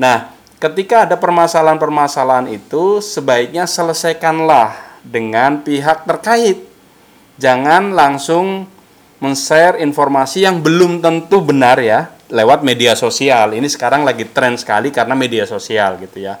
Nah, ketika ada permasalahan-permasalahan itu sebaiknya selesaikanlah dengan pihak terkait. Jangan langsung men-share informasi yang belum tentu benar ya lewat media sosial. Ini sekarang lagi tren sekali karena media sosial gitu ya.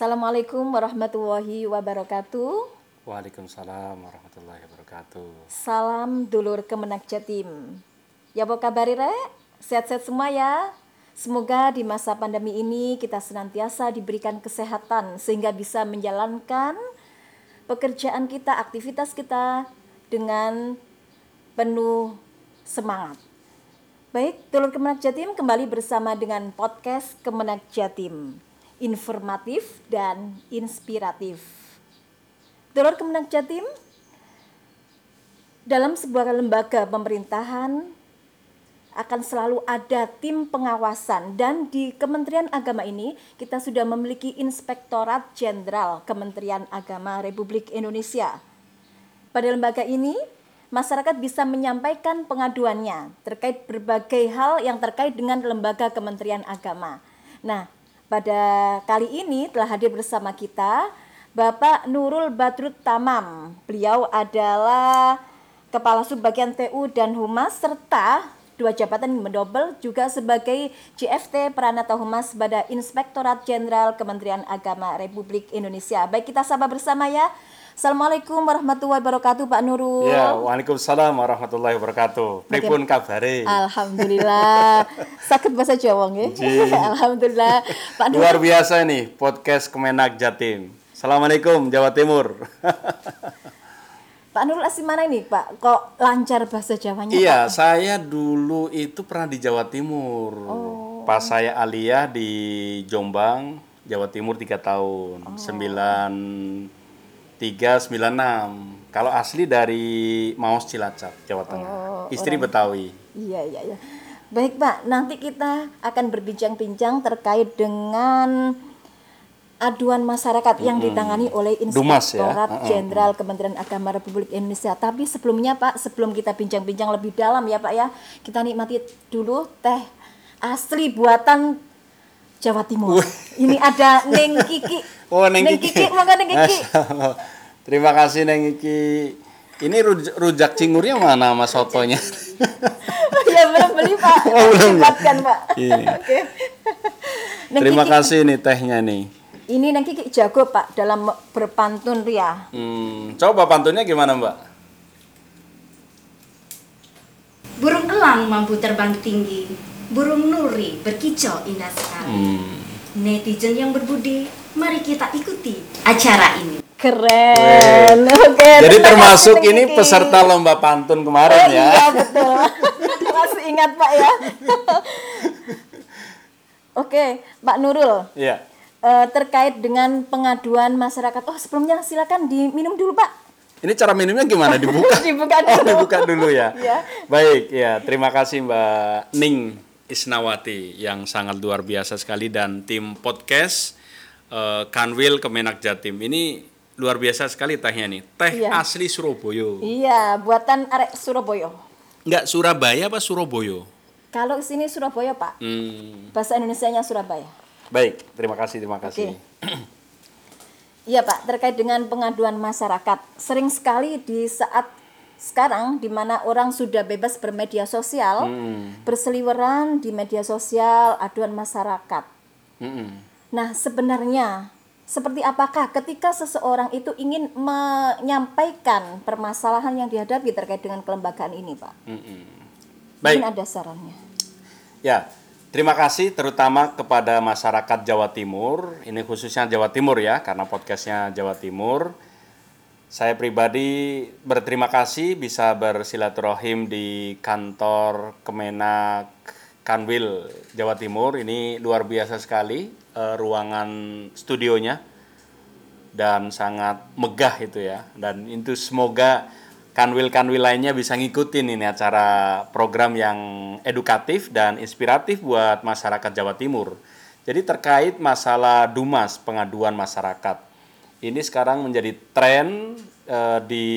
Assalamualaikum warahmatullahi wabarakatuh. Waalaikumsalam warahmatullahi wabarakatuh. Salam dulur Kemenak Jatim. Ya apa kabar Rek? Sehat-sehat semua ya. Semoga di masa pandemi ini kita senantiasa diberikan kesehatan sehingga bisa menjalankan pekerjaan kita, aktivitas kita dengan penuh semangat. Baik, Dulur Kemenak Jatim kembali bersama dengan podcast Kemenak Jatim. Informatif dan inspiratif. Dulur Kemenak Jatim dalam sebuah lembaga pemerintahan akan selalu ada tim pengawasan dan di Kementerian Agama ini kita sudah memiliki Inspektorat Jenderal Kementerian Agama Republik Indonesia. Pada lembaga ini masyarakat bisa menyampaikan pengaduannya terkait berbagai hal yang terkait dengan lembaga Kementerian Agama. Nah, pada kali ini telah hadir bersama kita Bapak Nurul Badrut Tamam. Beliau adalah Kepala Subbagian TU dan Humas serta dua jabatan mendobel juga sebagai JFT Pranata Humas pada Inspektorat Jenderal Kementerian Agama Republik Indonesia. Baik kita sapa bersama ya. Assalamualaikum warahmatullahi wabarakatuh Pak Nurul. Ya, Waalaikumsalam warahmatullahi wabarakatuh. Pripun kabare? Alhamdulillah. Sakit bahasa Jawa nggih. Alhamdulillah. Pak Nurul. Luar biasa nih podcast Kemenak Jatim. Assalamualaikum Jawa Timur. Pak Nurul asli mana ini Pak? Kok lancar bahasa Jawanya Iya, Pak? saya dulu itu pernah di Jawa Timur. Oh. Pas saya aliyah di Jombang, Jawa Timur tiga tahun. Sembilan tiga sembilan enam. Kalau asli dari Maus Cilacap, Jawa Tengah. Oh, Istri orang... Betawi. Iya, iya, iya. Baik Pak, nanti kita akan berbincang-bincang terkait dengan aduan masyarakat hmm. yang ditangani oleh ya? Inspektorat Jenderal ya? Kementerian Agama Republik Indonesia. Tapi sebelumnya Pak, sebelum kita bincang-bincang lebih dalam ya Pak ya, kita nikmati dulu teh asli buatan Jawa Timur. Ini ada Neng Kiki. Oh, Neng, Neng Kiki. Kiki, maka Neng Kiki. Terima kasih Neng Kiki. Ini rujak, rujak cingurnya mana mas sotonya? ya belum beli Pak. Oh, belum. Pak. Ini. Oke. Terima Kiki. kasih nih tehnya nih. Ini nanti jago Pak dalam berpantun Ria. Hmm, coba pantunnya gimana Mbak? Burung elang mampu terbang tinggi, burung nuri berkicau indah sekali. Hmm. Netizen yang berbudi, mari kita ikuti acara ini. Keren. Oke. Jadi termasuk ini peserta lomba pantun kemarin oh, ya. Iya betul. Masih ingat Pak ya. Oke, Pak Nurul. Iya uh, terkait dengan pengaduan masyarakat. Oh, sebelumnya silakan diminum dulu, Pak. Ini cara minumnya gimana? Dibuka? dibuka dulu. Oh, dibuka dulu ya. ya. Baik, ya. Terima kasih Mbak Ning Isnawati yang sangat luar biasa sekali dan tim podcast uh, Kanwil Kemenak Jatim. Ini luar biasa sekali tehnya nih. Teh iya. asli Surabaya. Iya, buatan arek Surabaya. Enggak Surabaya apa Surabaya? Kalau sini Surabaya, Pak. Hmm. Bahasa Indonesianya Surabaya. Baik, terima kasih, terima kasih. Iya Pak, terkait dengan pengaduan masyarakat, sering sekali di saat sekarang di mana orang sudah bebas bermedia sosial, hmm. berseliweran di media sosial, aduan masyarakat. Hmm. Nah, sebenarnya seperti apakah ketika seseorang itu ingin menyampaikan permasalahan yang dihadapi terkait dengan kelembagaan ini, Pak? Hmm. Baik. Mungkin ada sarannya. Ya, Terima kasih terutama kepada masyarakat Jawa Timur, ini khususnya Jawa Timur ya, karena podcastnya Jawa Timur. Saya pribadi berterima kasih bisa bersilaturahim di kantor Kemenak Kanwil Jawa Timur. Ini luar biasa sekali uh, ruangan studionya dan sangat megah itu ya. Dan itu semoga kanwil-kanwil lainnya bisa ngikutin ini acara program yang edukatif dan inspiratif buat masyarakat Jawa Timur. Jadi terkait masalah Dumas pengaduan masyarakat. Ini sekarang menjadi tren uh, di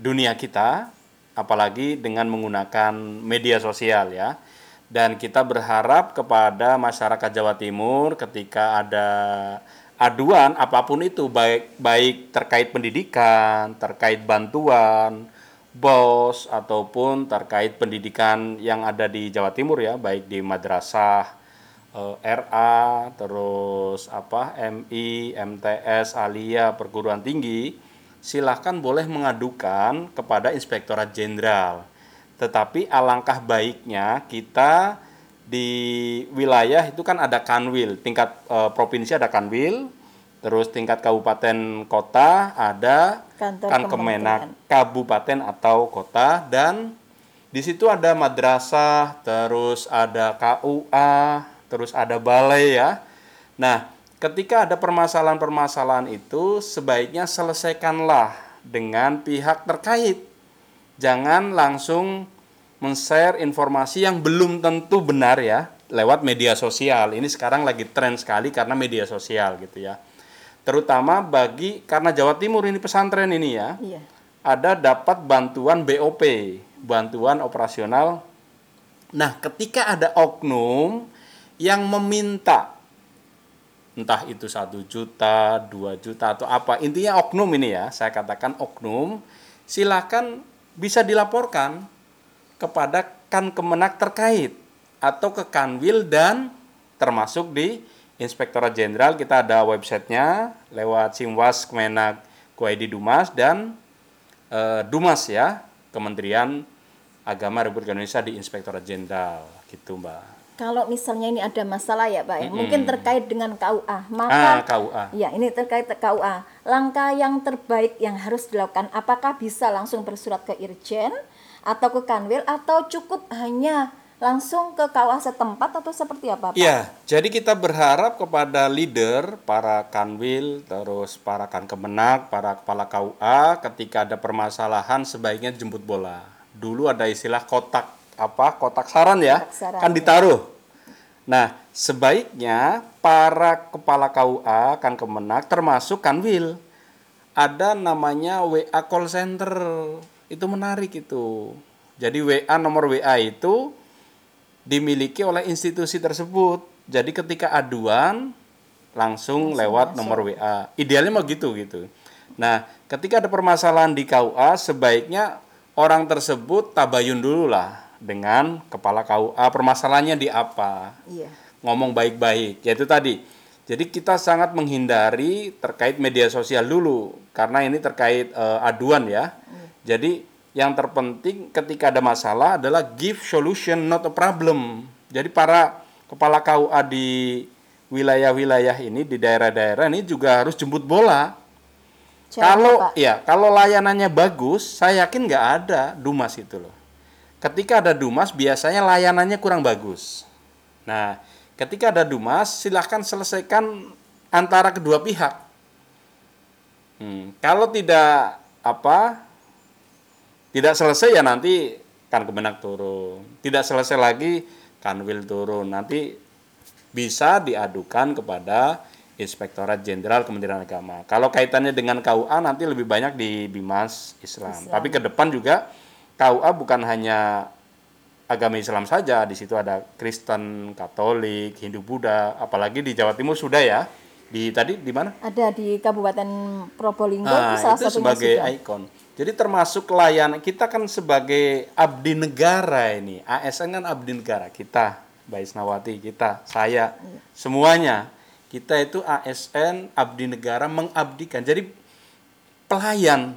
dunia kita, apalagi dengan menggunakan media sosial ya. Dan kita berharap kepada masyarakat Jawa Timur ketika ada aduan apa pun itu baik baik terkait pendidikan, terkait bantuan, bos ataupun terkait pendidikan yang ada di Jawa Timur ya, baik di madrasah eh, RA, terus apa MI, MTS, Alia, perguruan tinggi, silahkan boleh mengadukan kepada Inspektorat Jenderal. Tetapi alangkah baiknya kita di wilayah itu kan ada kanwil, tingkat uh, provinsi ada kanwil, terus tingkat kabupaten kota ada Kantor kan kemenak kabupaten atau kota dan di situ ada madrasah, terus ada KUA, terus ada balai ya. Nah, ketika ada permasalahan-permasalahan itu sebaiknya selesaikanlah dengan pihak terkait. Jangan langsung men-share informasi yang belum tentu benar ya lewat media sosial. Ini sekarang lagi tren sekali karena media sosial gitu ya. Terutama bagi karena Jawa Timur ini pesantren ini ya. Iya. Ada dapat bantuan BOP, bantuan operasional. Nah, ketika ada oknum yang meminta. Entah itu satu juta, dua juta atau apa. Intinya oknum ini ya saya katakan oknum. Silakan bisa dilaporkan kepada kan kemenak terkait atau ke kanwil dan termasuk di Inspektorat Jenderal. Kita ada websitenya lewat Simwas Kemenak Kuaidi Dumas dan e, Dumas ya Kementerian Agama Republik Indonesia di Inspektorat Jenderal. Gitu Mbak kalau misalnya ini ada masalah ya Pak ya, mm -hmm. mungkin terkait dengan KUA, maka ah, KUA. ya ini terkait KUA. Langkah yang terbaik yang harus dilakukan apakah bisa langsung bersurat ke Irjen atau ke Kanwil atau cukup hanya langsung ke KUA setempat atau seperti apa Pak? Iya, jadi kita berharap kepada leader, para Kanwil, terus para Kankemenak, para kepala KUA ketika ada permasalahan sebaiknya jemput bola. Dulu ada istilah kotak apa kotak saran ya kotak saran, kan ditaruh. Nah sebaiknya para kepala KUA kan kemenak termasuk kanwil ada namanya WA call center itu menarik itu. Jadi WA nomor WA itu dimiliki oleh institusi tersebut. Jadi ketika aduan langsung, langsung lewat masuk. nomor WA. Idealnya mau gitu gitu. Nah, ketika ada permasalahan di KUA sebaiknya orang tersebut tabayun dulu lah dengan kepala KUA permasalahannya di apa. Iya. Ngomong baik-baik. Yaitu tadi. Jadi kita sangat menghindari terkait media sosial dulu karena ini terkait uh, aduan ya. Iya. Jadi yang terpenting ketika ada masalah adalah give solution not a problem. Jadi para kepala KUA di wilayah-wilayah ini di daerah-daerah ini juga harus jemput bola. kalau ya kalau layanannya bagus, saya yakin nggak ada dumas itu loh ketika ada Dumas biasanya layanannya kurang bagus. Nah, ketika ada Dumas silahkan selesaikan antara kedua pihak. Hmm, kalau tidak apa tidak selesai ya nanti kan kebenak turun. Tidak selesai lagi kanwil turun. Nanti bisa diadukan kepada Inspektorat Jenderal Kementerian Agama. Kalau kaitannya dengan KUA nanti lebih banyak di Bimas Islam. Islam. Tapi ke depan juga KUA bukan hanya agama Islam saja, di situ ada Kristen, Katolik, Hindu, Buddha, apalagi di Jawa Timur sudah ya. Di tadi di mana? Ada di Kabupaten Probolinggo nah, itu salah itu sebagai sudah. ikon. Jadi termasuk layanan kita kan sebagai abdi negara ini. ASN kan abdi negara kita, Mbak Isnawati, kita, saya, iya. semuanya. Kita itu ASN abdi negara mengabdikan. Jadi pelayan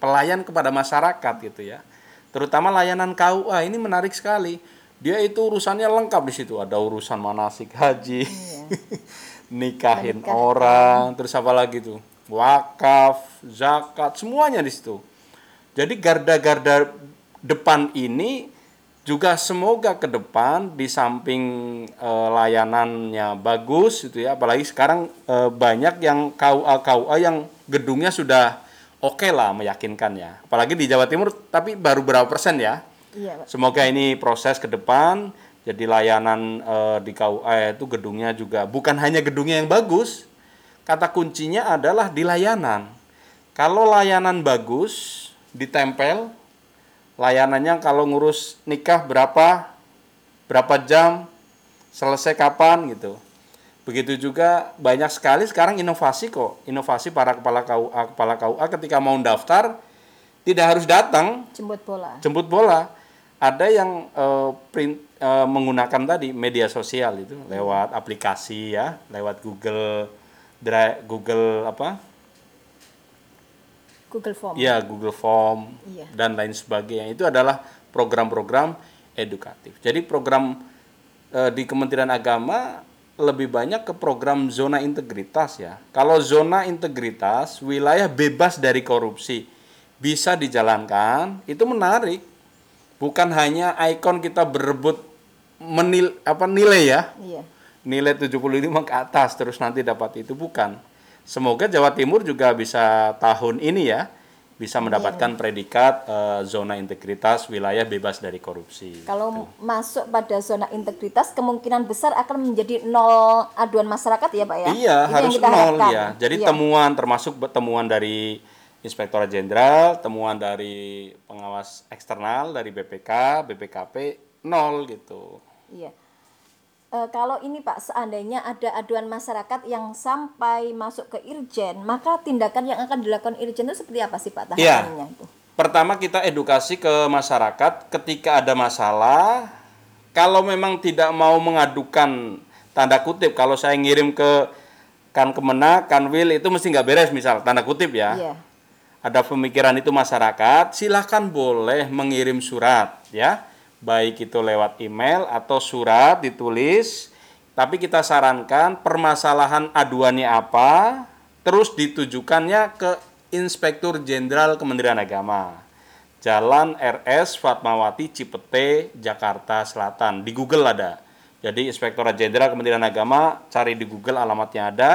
pelayan kepada masyarakat gitu ya. Terutama layanan KUA ini menarik sekali. Dia itu urusannya lengkap di situ. Ada urusan manasik haji, iya. nikahin Nikah. orang, terus apa lagi tuh? Wakaf, zakat, semuanya di situ. Jadi garda-garda depan ini juga semoga ke depan di samping e, layanannya bagus gitu ya apalagi sekarang e, banyak yang KUA KUA yang gedungnya sudah oke okay lah meyakinkan ya. Apalagi di Jawa Timur, tapi baru berapa persen ya? Iya, Pak. Semoga ini proses ke depan, jadi layanan e, di KUA itu gedungnya juga bukan hanya gedungnya yang bagus, kata kuncinya adalah di layanan. Kalau layanan bagus, ditempel, layanannya kalau ngurus nikah berapa, berapa jam, selesai kapan gitu. Begitu juga banyak sekali sekarang inovasi kok, inovasi para kepala KUA, kepala KUA ketika mau daftar tidak harus datang, Jemput bola. jemput bola. Ada yang eh, print eh, menggunakan tadi media sosial itu lewat aplikasi ya, lewat Google Drive, Google apa? Google Form. Ya, Google Form Iya. dan lain sebagainya. Itu adalah program-program edukatif. Jadi program eh, di Kementerian Agama lebih banyak ke program zona integritas ya. Kalau zona integritas, wilayah bebas dari korupsi bisa dijalankan, itu menarik. Bukan hanya ikon kita berebut menil apa nilai ya, Iya. nilai 75 ke atas terus nanti dapat itu bukan. Semoga Jawa Timur juga bisa tahun ini ya bisa mendapatkan predikat eh, zona integritas wilayah bebas dari korupsi. Kalau masuk pada zona integritas kemungkinan besar akan menjadi nol aduan masyarakat ya Pak ya. Iya, Itu yang harus nol harapkan. ya. Jadi Iya. temuan termasuk temuan dari Inspektorat Jenderal, temuan dari pengawas eksternal dari BPK, BPKP nol gitu. Iya. Eh, kalau ini Pak, seandainya ada aduan masyarakat yang sampai masuk ke Irjen, maka tindakan yang akan dilakukan Irjen itu seperti apa sih Pak Iya. tahapannya itu? Pertama kita edukasi ke masyarakat ketika ada masalah, kalau memang tidak mau mengadukan tanda kutip, kalau saya ngirim ke kan Kemenak, Kanwil itu mesti nggak beres misal tanda kutip ya. Iya. ada pemikiran itu masyarakat, silahkan boleh mengirim surat ya, baik itu lewat email atau surat ditulis. Tapi kita sarankan permasalahan aduannya apa, terus ditujukannya ke Inspektur Jenderal Kementerian Agama. Jalan RS Fatmawati Cipete, Jakarta Selatan. Di Google ada. Jadi Inspektorat Jenderal Kementerian Agama cari di Google alamatnya ada.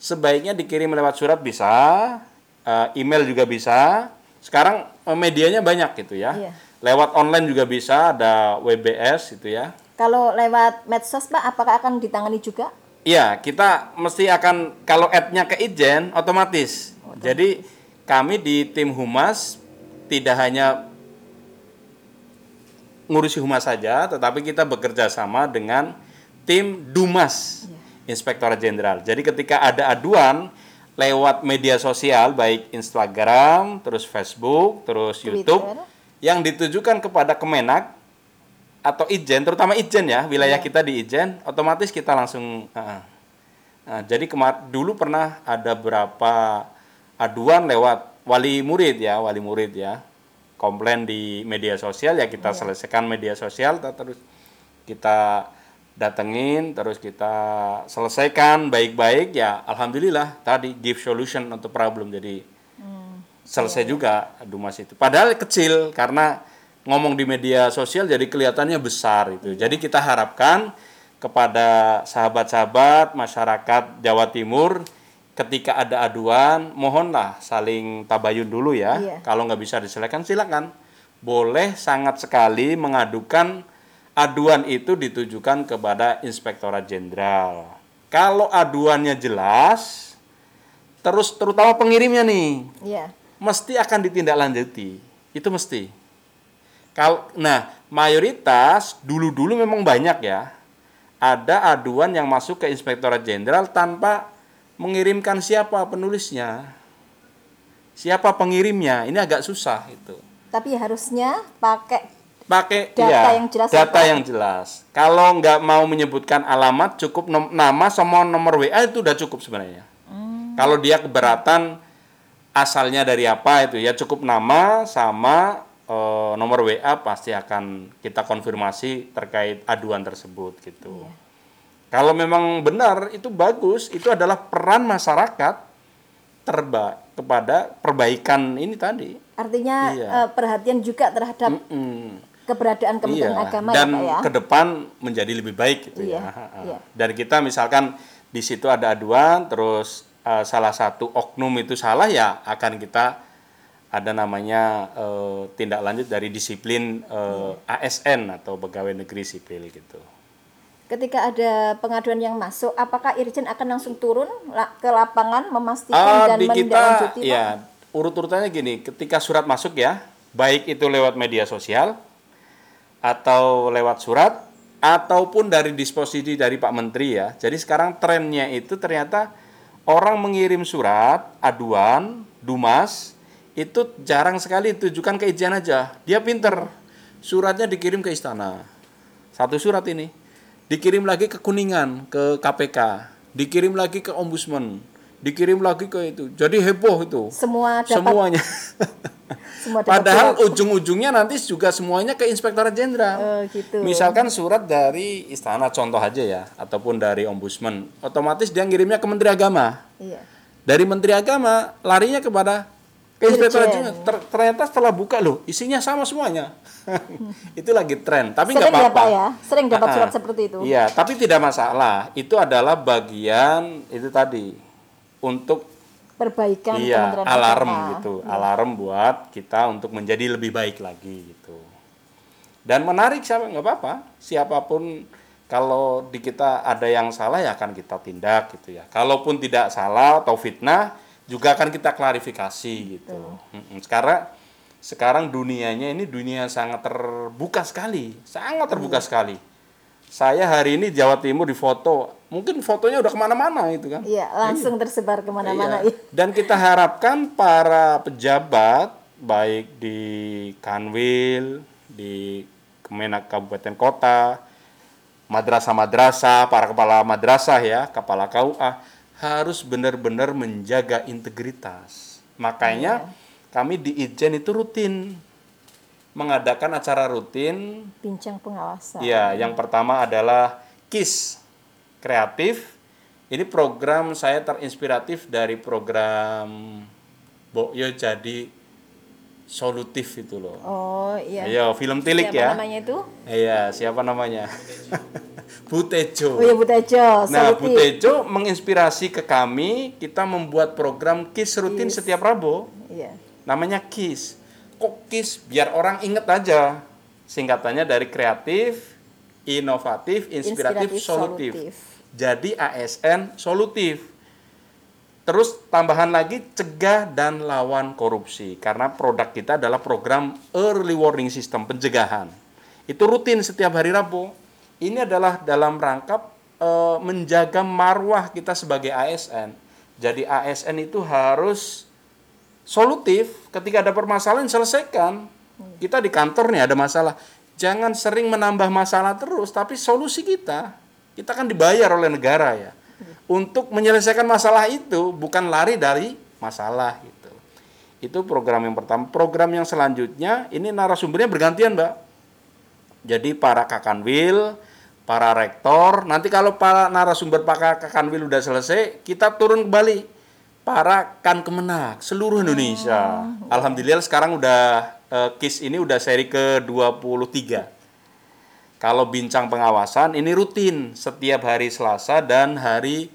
Sebaiknya dikirim lewat surat bisa, eh, email juga bisa. Sekarang eh, medianya banyak gitu ya. Iya. Lewat online juga bisa, ada WBS itu ya. Kalau lewat medsos Pak, apakah akan ditangani juga? Iya, kita mesti akan kalau add-nya ke Ijen otomatis. Jadi kami di tim humas tidak hanya ngurusi humas saja, tetapi kita bekerja sama dengan tim Dumas, Inspektorat Jenderal. Jadi ketika ada aduan lewat media sosial baik Instagram, terus Facebook, terus YouTube yang ditujukan kepada Kemenak atau Ijen, terutama Ijen ya, wilayah kita di Ijen, otomatis kita langsung Heeh. Nah, jadi kemar dulu pernah ada berapa aduan lewat wali murid ya, wali murid ya. Komplain di media sosial ya kita selesaikan media sosial terus kita datengin terus kita selesaikan baik-baik ya alhamdulillah tadi give solution untuk problem jadi selesai juga Dumas itu. Padahal kecil karena ngomong di media sosial jadi kelihatannya besar itu. Jadi kita harapkan kepada sahabat-sahabat masyarakat Jawa Timur ketika ada aduan mohonlah saling tabayun dulu ya. Iya. Kalau nggak bisa diselesaikan silakan. Boleh sangat sekali mengadukan aduan itu ditujukan kepada Inspektorat Jenderal. Kalau aduannya jelas, terus terutama pengirimnya nih, Iya. Mesti akan ditindaklanjuti. Itu mesti. Kalau nah, mayoritas dulu-dulu memang banyak ya. Ada aduan yang masuk ke Inspektorat Jenderal tanpa mengirimkan siapa penulisnya. Siapa pengirimnya? Ini agak susah itu. Tapi harusnya pakai Pakai Data iya, yang jelas data apa? yang jelas. Kalau nggak mau menyebutkan alamat, cukup nom- nama sama nomor WA itu udah cukup sebenarnya. Hmm. Kalau dia keberatan asalnya dari apa itu ya cukup nama sama eh, nomor WA pasti akan kita konfirmasi terkait aduan tersebut gitu. Iya. Kalau memang benar itu bagus, itu adalah peran masyarakat terba kepada perbaikan ini tadi. artinya Iya. eh, perhatian juga terhadap Mm. keberadaan Kementerian Iya, Agama dan ya Pak ya. ke depan menjadi lebih baik gitu Iya, ya. Ha, ha. iya. Dan kita misalkan di situ ada aduan, terus eh, salah satu oknum itu salah ya akan kita ada namanya eh, tindak lanjut dari disiplin eh, Iya. ASN atau pegawai negeri sipil gitu. ketika ada pengaduan yang masuk, apakah Irjen akan langsung turun ke lapangan memastikan Ah, dan menindaklanjuti? Ya urut-urutannya gini, ketika surat masuk ya, baik itu lewat media sosial atau lewat surat ataupun dari disposisi dari Pak Menteri ya. Jadi sekarang trennya itu ternyata orang mengirim surat aduan Dumas itu jarang sekali ditujukan ke Ijen aja. Dia pinter. Suratnya dikirim ke istana. Satu surat ini. Dikirim lagi ke Kuningan, ke KPK. Dikirim lagi ke Ombudsman. Dikirim lagi ke itu. Jadi heboh itu. Semua dapat Semuanya. semua Padahal ujung-ujungnya nanti juga semuanya ke Inspektorat Jenderal. Oh, gitu. Misalkan surat dari istana contoh aja ya, ataupun dari ombudsman, otomatis dia ngirimnya ke Menteri Agama. Iya. Dari Menteri Agama larinya kepada ke Inspektorat. Jenderal. Ter- ternyata setelah buka loh, isinya sama semuanya. Itu lagi tren, tapi nggak apa-apa. Ya? Sering dapat surat seperti itu. Iya, tapi tidak masalah. Itu adalah bagian itu tadi untuk Perbaikan iya alarm Agama. gitu. Alarm buat kita untuk menjadi lebih baik lagi gitu. Dan menarik siapa nggak apa-apa. Siapa pun kalau di kita ada yang salah ya akan kita tindak gitu ya. Kalaupun tidak salah atau fitnah juga akan kita klarifikasi gitu. Mm-mm. sekarang sekarang dunianya ini dunia sangat terbuka sekali. Sangat terbuka sekali. Saya hari ini Jawa Timur di foto mungkin fotonya udah ke mana-mana itu kan Iya, langsung tersebar ke mana-mana. Iya. Iya. Dan kita harapkan para pejabat baik di Kanwil, di Kemenak Kabupaten Kota, madrasah-madrasah, para kepala madrasah ya, kepala KUA harus benar-benar menjaga integritas. Makanya kami di Ijen itu rutin mengadakan acara rutin Bincang pengawasan. Iya, yang pertama adalah KIS kreatif. Ini program saya terinspiratif dari program Boyo jadi solutif itu loh. Oh, iya. Ayo, film tilik Siapa ya. namanya itu? Iya, siapa namanya? Bu Tejo. Oh iya, Bu Tejo. Nah, Solutif. Bu Tejo menginspirasi ke kami, kita membuat program KIS rutin setiap Rabu Iya. namanya KIS. Kok KIS? Biar orang inget aja. Singkatannya dari kreatif, inovatif, inspiratif, Inspiratif, solutif. solutif. Jadi ASN solutif. Terus tambahan lagi cegah dan lawan korupsi karena produk kita adalah program early warning system pencegahan. Itu rutin setiap hari Rabu. Ini adalah dalam rangka eh, menjaga marwah kita sebagai ASN. Jadi ASN itu harus solutif ketika ada permasalahan selesaikan. Kita di kantor nih ada masalah. Jangan sering menambah masalah terus, tapi solusi kita. Kita kan dibayar oleh negara ya. Untuk menyelesaikan masalah itu bukan lari dari masalah gitu. Itu program yang pertama. Program yang selanjutnya ini narasumbernya bergantian, Mbak. Jadi para kakanwil, para rektor, nanti kalau para narasumber para kakanwil udah selesai, kita turun kembali para kan kemenak seluruh Indonesia. Alhamdulillah sekarang udah eh, KIS ini udah seri ke-23. Kalau bincang pengawasan ini rutin setiap hari Selasa dan hari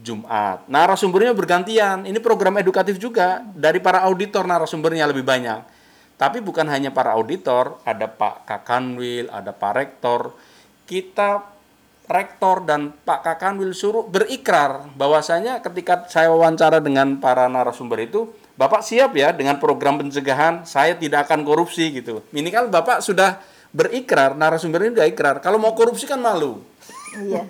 Jumat. Narasumbernya bergantian. Ini program edukatif juga dari para auditor narasumbernya lebih banyak. Tapi bukan hanya para auditor, ada Pak Kakanwil, ada Pak Rektor. Kita Rektor dan Pak Kakanwil suruh berikrar bahwasanya ketika saya wawancara dengan para narasumber itu, Bapak siap ya dengan program pencegahan, saya tidak akan korupsi gitu. Ini kan Bapak sudah berikrar, narasumber ini sudah ikrar. Kalau mau korupsi kan malu. Iya.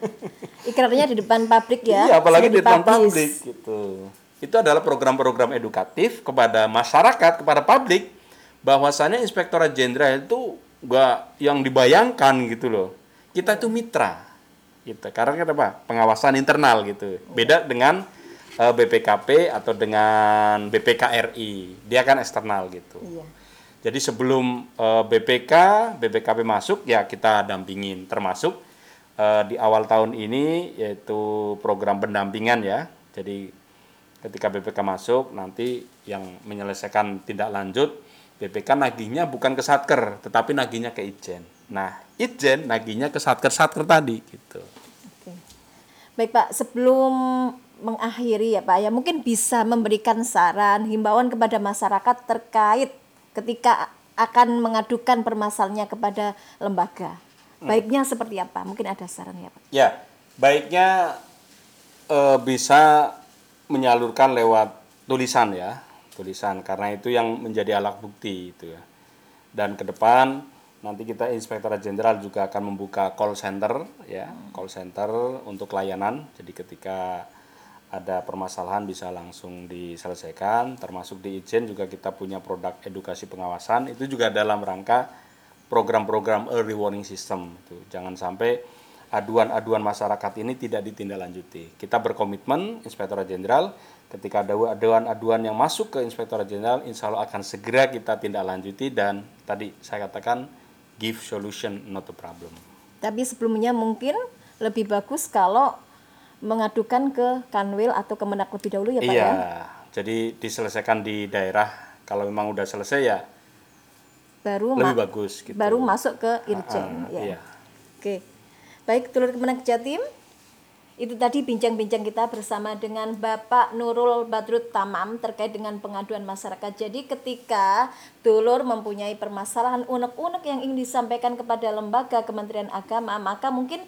Ikrarnya di depan publik ya. Iya, apalagi di depan publik gitu. Itu adalah program-program edukatif kepada masyarakat, kepada publik bahwasanya Inspektorat Jenderal itu gak yang dibayangkan gitu loh. Kita itu mitra. Gitu. Karena kita apa? Pengawasan internal gitu. Beda dengan eh, BPKP atau dengan BPKRI. Dia kan eksternal gitu. Iya. Jadi sebelum eh, BPK, BPKP masuk ya kita dampingin termasuk eh, di awal tahun ini yaitu program pendampingan ya. Jadi ketika BPK masuk nanti yang menyelesaikan tindak lanjut BPK nagihnya bukan ke Satker tetapi nagihnya ke Ijen. Nah, Ijen nagihnya ke Satker-Satker tadi gitu. Oke. Baik Pak, sebelum mengakhiri ya Pak ya, mungkin bisa memberikan saran, himbauan kepada masyarakat terkait ketika akan mengadukan permasalahannya kepada lembaga. Baiknya seperti apa? Mungkin ada saran ya Pak. Ya, baiknya eh, bisa menyalurkan lewat tulisan ya, tulisan karena itu yang menjadi alat bukti itu ya. Dan ke depan nanti kita Inspektorat Jenderal juga akan membuka call center ya, call center untuk layanan. Jadi ketika ada permasalahan bisa langsung diselesaikan, termasuk di izin juga kita punya produk edukasi pengawasan itu juga dalam rangka program-program early warning system itu. Jangan sampai aduan-aduan masyarakat ini tidak ditindaklanjuti. Kita berkomitmen Inspektorat Jenderal ketika ada aduan-aduan yang masuk ke Inspektorat Jenderal insya Allah akan segera kita tindak lanjuti dan tadi saya katakan give solution not a problem. Tapi sebelumnya mungkin lebih bagus kalau mengadukan ke Kanwil atau Kemenak lebih dahulu ya Pak iya, ya. jadi diselesaikan di daerah kalau memang udah selesai ya Baru lebih bagus gitu. baru masuk ke Irjen Ah, ya. iya. Oke. Baik, Dulur Kemenak Jatim. Itu tadi bincang-bincang kita bersama dengan Bapak Nurul Badrut Tamam terkait dengan pengaduan masyarakat. Jadi ketika dulur mempunyai permasalahan unek-unek yang ingin disampaikan kepada lembaga Kementerian Agama, maka mungkin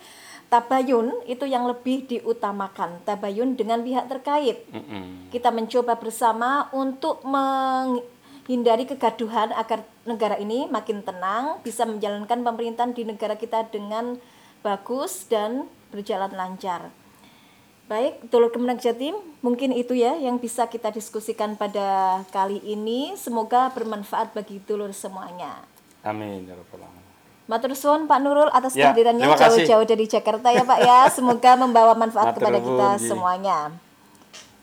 tabayun itu yang lebih diutamakan. Tabayun dengan pihak terkait. Mm-mm. Kita mencoba bersama untuk menghindari kegaduhan agar negara ini makin tenang, bisa menjalankan pemerintahan di negara kita dengan bagus dan berjalan lancar. Baik, Dulur Kemenang Jatim, mungkin itu ya yang bisa kita diskusikan pada kali ini. Semoga bermanfaat bagi dulur semuanya. Amin ya rabbal alamin. Matur suwun Pak Nurul atas Ya, kehadirannya jauh-jauh dari Jakarta ya Pak ya. Semoga membawa manfaat Matur kepada kita Ji. semuanya.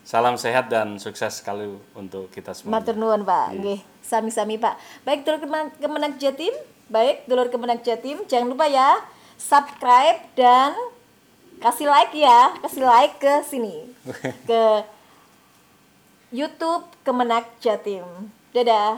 Salam sehat dan sukses sekali untuk kita semua. Matur nuwun Pak. Nggih, sami-sami Pak. Baik dulur Kemen- Kemenak Jatim, baik dulur Kemenak Jatim, jangan lupa ya subscribe dan kasih like ya, kasih like ke sini. ke YouTube Kemenak Jatim. Dadah.